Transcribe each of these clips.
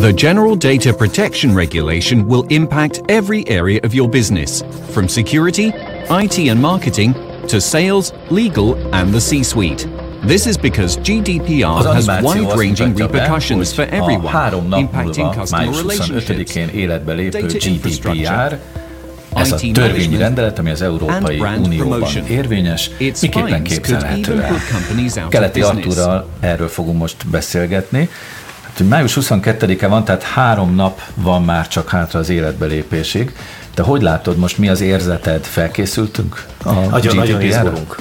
The General Data Protection Regulation will impact every area of your business, from security, IT and marketing, to sales, legal, and the C suite. This is because GDPR has wide ranging repercussions for everyone, impacting customer relationships, data GDPR, ez a törvényi rendelet, ami az Európai Unióban érvényes, miképpen képzelhető el. Keleti Artúrral erről fogunk most beszélgetni. Hát, május 22-e van, tehát három nap van már csak hátra az életbelépésig. De hogy látod most, mi az érzeted? Felkészültünk a nagyon, nagyon izgulunk.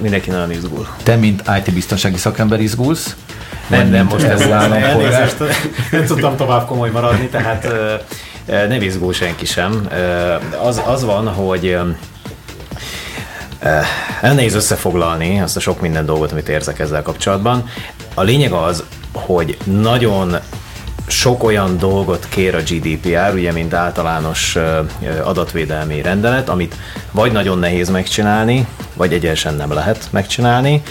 Mindenki nagyon izgul. Te, mint IT-biztonsági szakember izgulsz? Nem, nem, most ez elnézést, nem tudtam tovább komoly maradni, tehát nem izgul senki sem. Az, az van, hogy el nehéz összefoglalni azt a sok minden dolgot, amit érzek ezzel kapcsolatban. A lényeg az, hogy nagyon sok olyan dolgot kér a GDPR, ugye, mint általános adatvédelmi rendelet, amit vagy nagyon nehéz megcsinálni, vagy egyesen nem lehet megcsinálni,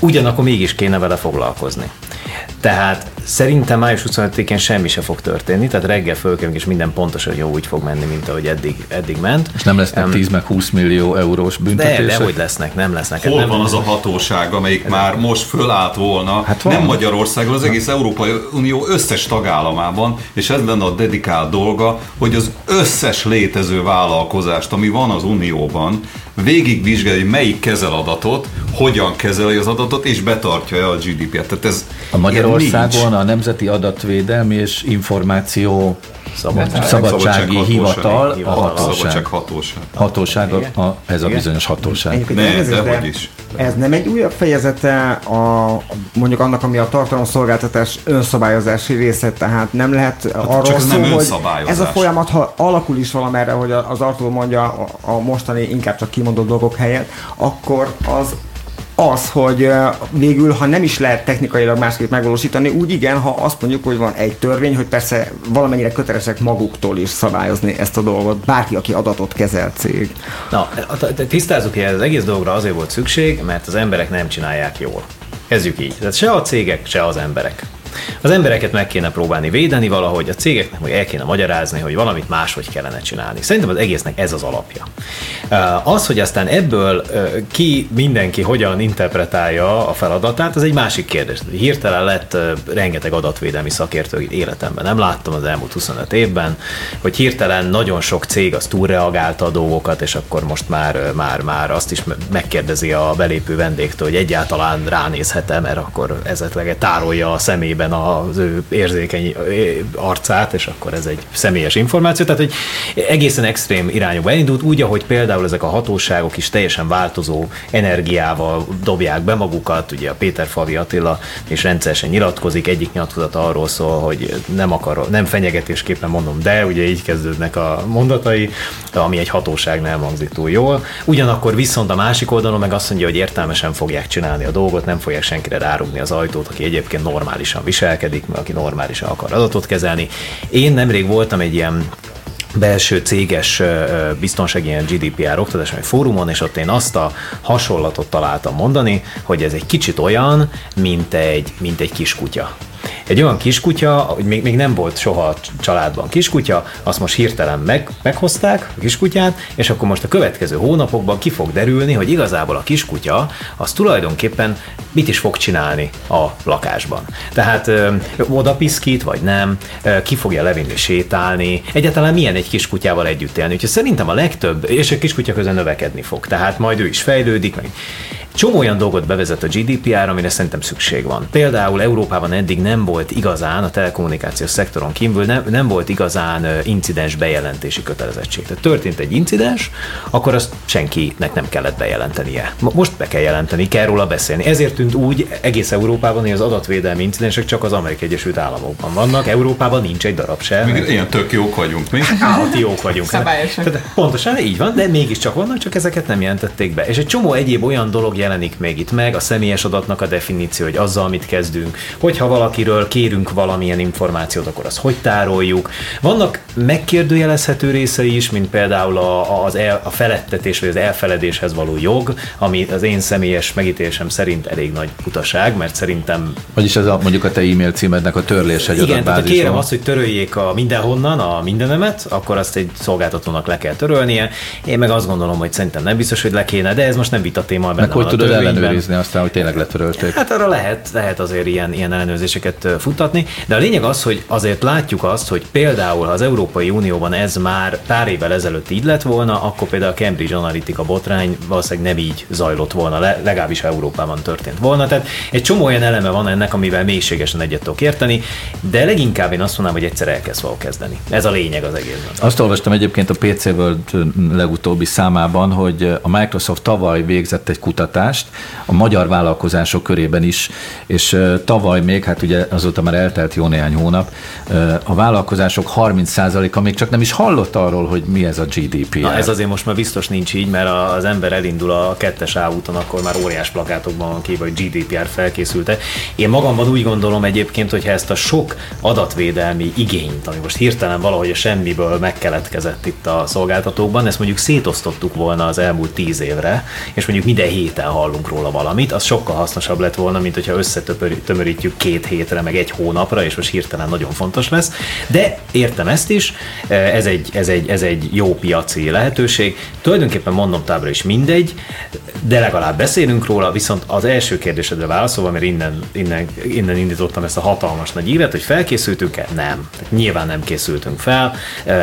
ugyanakkor mégis kéne vele foglalkozni. Tehát szerintem május 25-én semmi se fog történni, tehát reggel fölkelünk, és minden pontosan jó úgy fog menni, mint ahogy eddig, eddig ment. És nem lesznek um, 10 meg 20 millió eurós büntetések? De, de hogy lesznek, nem lesznek. Hol nem, van az a hatóság, amelyik ez már most fölállt volna, hát van. nem Magyarországon, az egész Európai Unió összes tagállamában, és ez lenne a dedikált dolga, hogy az összes létező vállalkozást, ami van az Unióban, végigvizsgálja, hogy melyik kezel adatot, hogyan kezeli az adatot, és betartja-e a GDP-t. Tehát ez a Magyarországon a Nemzeti Adatvédelmi és Információ Szabadság, Szabadsági Hivatal, a hatóság. hatóság. Hatóság, a, ez a bizonyos hatóság. Ne, de, de hogy is. Ez nem egy újabb fejezete a, mondjuk annak, ami a tartalomszolgáltatás önszabályozási része, tehát nem lehet hát arról szó, nem hogy ez a folyamat, ha alakul is valamerre, hogy az Artur mondja a, a mostani inkább csak kimondott dolgok helyett, akkor az az, hogy végül, ha nem is lehet technikailag másképp megvalósítani, úgy igen, ha azt mondjuk, hogy van egy törvény, hogy persze valamennyire kötelesek maguktól is szabályozni ezt a dolgot, bárki, aki adatot kezel cég. Na, tisztázzuk, hogy az egész dolgra azért volt szükség, mert az emberek nem csinálják jól. Kezdjük így. Tehát se a cégek, se az emberek. Az embereket meg kéne próbálni védeni valahogy, a cégeknek meg el kéne magyarázni, hogy valamit máshogy kellene csinálni. Szerintem az egésznek ez az alapja. Az, hogy aztán ebből ki mindenki hogyan interpretálja a feladatát, az egy másik kérdés. Hirtelen lett rengeteg adatvédelmi szakértő életemben. Nem láttam az elmúlt 25 évben, hogy hirtelen nagyon sok cég az túlreagálta a dolgokat, és akkor most már, már, már azt is megkérdezi a belépő vendégtől, hogy egyáltalán ránézhet-e, mert akkor ezetleg tárolja a szemébe fejében az ő érzékeny arcát, és akkor ez egy személyes információ. Tehát, hogy egészen extrém irányba elindult, úgy, ahogy például ezek a hatóságok is teljesen változó energiával dobják be magukat. Ugye a Péter Favi Attila és rendszeresen nyilatkozik, egyik nyilatkozat arról szól, hogy nem akar, nem fenyegetésképpen mondom, de ugye így kezdődnek a mondatai, ami egy hatóság nem hangzik túl jól. Ugyanakkor viszont a másik oldalon meg azt mondja, hogy értelmesen fogják csinálni a dolgot, nem fogják senkire rárugni az ajtót, aki egyébként normálisan viselkedik, aki normálisan akar adatot kezelni. Én nemrég voltam egy ilyen belső céges biztonsági ilyen GDPR oktatási fórumon, és ott én azt a hasonlatot találtam mondani, hogy ez egy kicsit olyan, mint egy, mint egy kiskutya. Egy olyan kiskutya, hogy még, még nem volt soha családban kiskutya, azt most hirtelen meg, meghozták, a kiskutyát, és akkor most a következő hónapokban ki fog derülni, hogy igazából a kiskutya az tulajdonképpen mit is fog csinálni a lakásban. Tehát ö, oda piszkít, vagy nem, ö, ki fogja levinni sétálni, egyáltalán milyen egy kiskutyával együtt élni. Úgyhogy szerintem a legtöbb, és a kiskutya közben növekedni fog, tehát majd ő is fejlődik, meg Csomó olyan dolgot bevezet a GDPR, amire szerintem szükség van. Például Európában eddig nem volt igazán, a telekommunikációs szektoron kívül nem, nem volt igazán incidens bejelentési kötelezettség. Tehát történt egy incidens, akkor azt senkinek nem kellett bejelentenie. Most be kell jelenteni, kell róla beszélni. Ezért tűnt úgy egész Európában, hogy az adatvédelmi incidensek csak az Amerikai Egyesült Államokban vannak. Európában nincs egy darab sem. Még ilyen tök jók vagyunk, mi? Állati jók vagyunk. Tehát pontosan így van, de mégiscsak vannak, csak ezeket nem jelentették be. És egy csomó egyéb olyan dolog jelenik még itt meg, a személyes adatnak a definíció, hogy azzal mit kezdünk, hogyha valakiről kérünk valamilyen információt, akkor azt hogy tároljuk. Vannak megkérdőjelezhető részei is, mint például a, az el, a felettetés vagy az elfeledéshez való jog, ami az én személyes megítélésem szerint elég nagy utaság, mert szerintem... Vagyis ez a, mondjuk a te e-mail címednek a törlés egy Igen, tehát kérem azt, hogy töröljék a mindenhonnan a mindenemet, akkor azt egy szolgáltatónak le kell törölnie. Én meg azt gondolom, hogy szerintem nem biztos, hogy le kéne, de ez most nem vita téma Meg hogy tudod ellenőrizni aztán, hogy tényleg letörölték? Hát arra lehet, lehet azért ilyen, ilyen ellenőrzéseket futtatni, de a lényeg az, hogy azért látjuk azt, hogy például ha az Európai Unióban ez már pár évvel ezelőtt így lett volna, akkor például a Cambridge Analytica botrány valószínűleg nem így zajlott volna, legalábbis Európában történt volna. Tehát egy csomó olyan eleme van ennek, amivel mélységesen egyet tudok érteni, de leginkább én azt mondanám, hogy egyszer elkezd valahol kezdeni. Ez a lényeg az egészben. Azt olvastam egyébként a PC World legutóbbi számában, hogy a Microsoft tavaly végzett egy kutatást a magyar vállalkozások körében is, és tavaly még, hát ugye azóta már eltelt jó néhány hónap, a vállalkozások 30%-a még csak nem is hallott arról, hogy mi ez a GDP. Na ez azért most már biztos nincs így, mert az ember elindul a kettes A úton, akkor már óriás plakátokban van kívül, hogy GDPR felkészülte. Én magamban úgy gondolom egyébként, hogy ezt a sok adatvédelmi igényt, ami most hirtelen valahogy a semmiből megkeletkezett itt a szolgáltatókban, ezt mondjuk szétosztottuk volna az elmúlt tíz évre, és mondjuk minden héten hallunk róla valamit, az sokkal hasznosabb lett volna, mint hogyha összetömörítjük két hétre, meg egy hónapra, és most hirtelen nagyon fontos lesz. De értem ezt is, ez egy, ez egy, ez egy jó piaci lehetőség. Tulajdonképpen mondom tábra is mindegy, de legalább beszélünk róla, viszont az első kérdésedre válaszolva, mert innen, innen, innen indítottam ezt a hatalmas nagy ívet, hogy felkészültünk-e? Nem. Nyilván nem készültünk fel.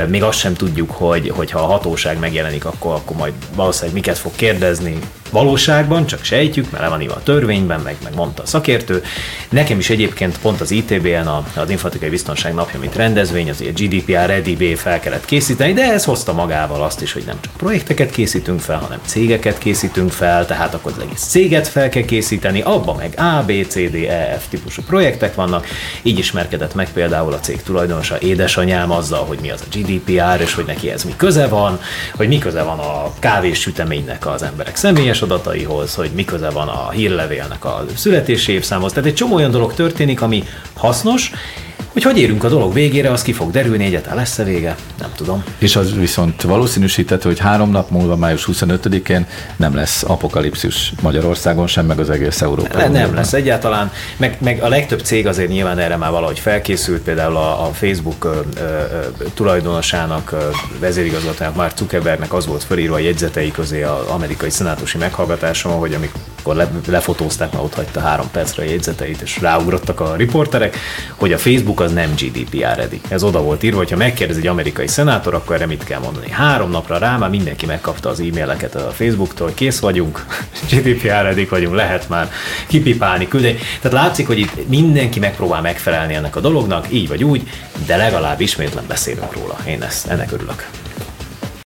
Még azt sem tudjuk, hogy, hogy ha a hatóság megjelenik, akkor, akkor majd valószínűleg miket fog kérdezni, valóságban, csak sejtjük, mert le van a törvényben, meg, meg mondta a szakértő. Nekem is egyébként pont az ITB-en, az Informatikai Biztonság napja, mint rendezvény, az GDPR Ready fel kellett készíteni, de ez hozta magával azt is, hogy nem csak projekteket készítünk fel, hanem cégeket készítünk fel, tehát akkor az egész céget fel kell készíteni, abban meg A, B, C, D, E, F típusú projektek vannak. Így ismerkedett meg például a cég tulajdonosa édesanyám azzal, hogy mi az a GDPR, és hogy neki ez mi köze van, hogy mi köze van a kávés süteménynek az emberek személyes személyes adataihoz, hogy mi köze van a hírlevélnek a születési évszámhoz. Tehát egy csomó olyan dolog történik, ami hasznos, hogy hogy érünk a dolog végére, az ki fog derülni, egyáltalán lesz-e vége, nem tudom. És az viszont valószínűsíthető, hogy három nap múlva, május 25-én nem lesz apokalipszis Magyarországon sem, meg az egész Európában. Ne, nem lesz egyáltalán, meg, meg a legtöbb cég azért nyilván erre már valahogy felkészült, például a, a Facebook ö, ö, tulajdonosának, ö, vezérigazgatójának, Mark Zuckerbergnek az volt felírva a jegyzetei közé az amerikai szenátusi meghallgatáson, hogy amikor le, lefotózták, mert ott hagyta három percre a jegyzeteit, és ráugrottak a riporterek, hogy a Facebook az nem GDPR ready. Ez oda volt írva, hogyha megkérdez egy amerikai szenátor, akkor erre mit kell mondani? Három napra rá már mindenki megkapta az e-maileket a Facebooktól, kész vagyunk, GDPR ready vagyunk, lehet már kipipálni, küldeni. Tehát látszik, hogy itt mindenki megpróbál megfelelni ennek a dolognak, így vagy úgy, de legalább ismétlen beszélünk róla. Én ezt, ennek örülök.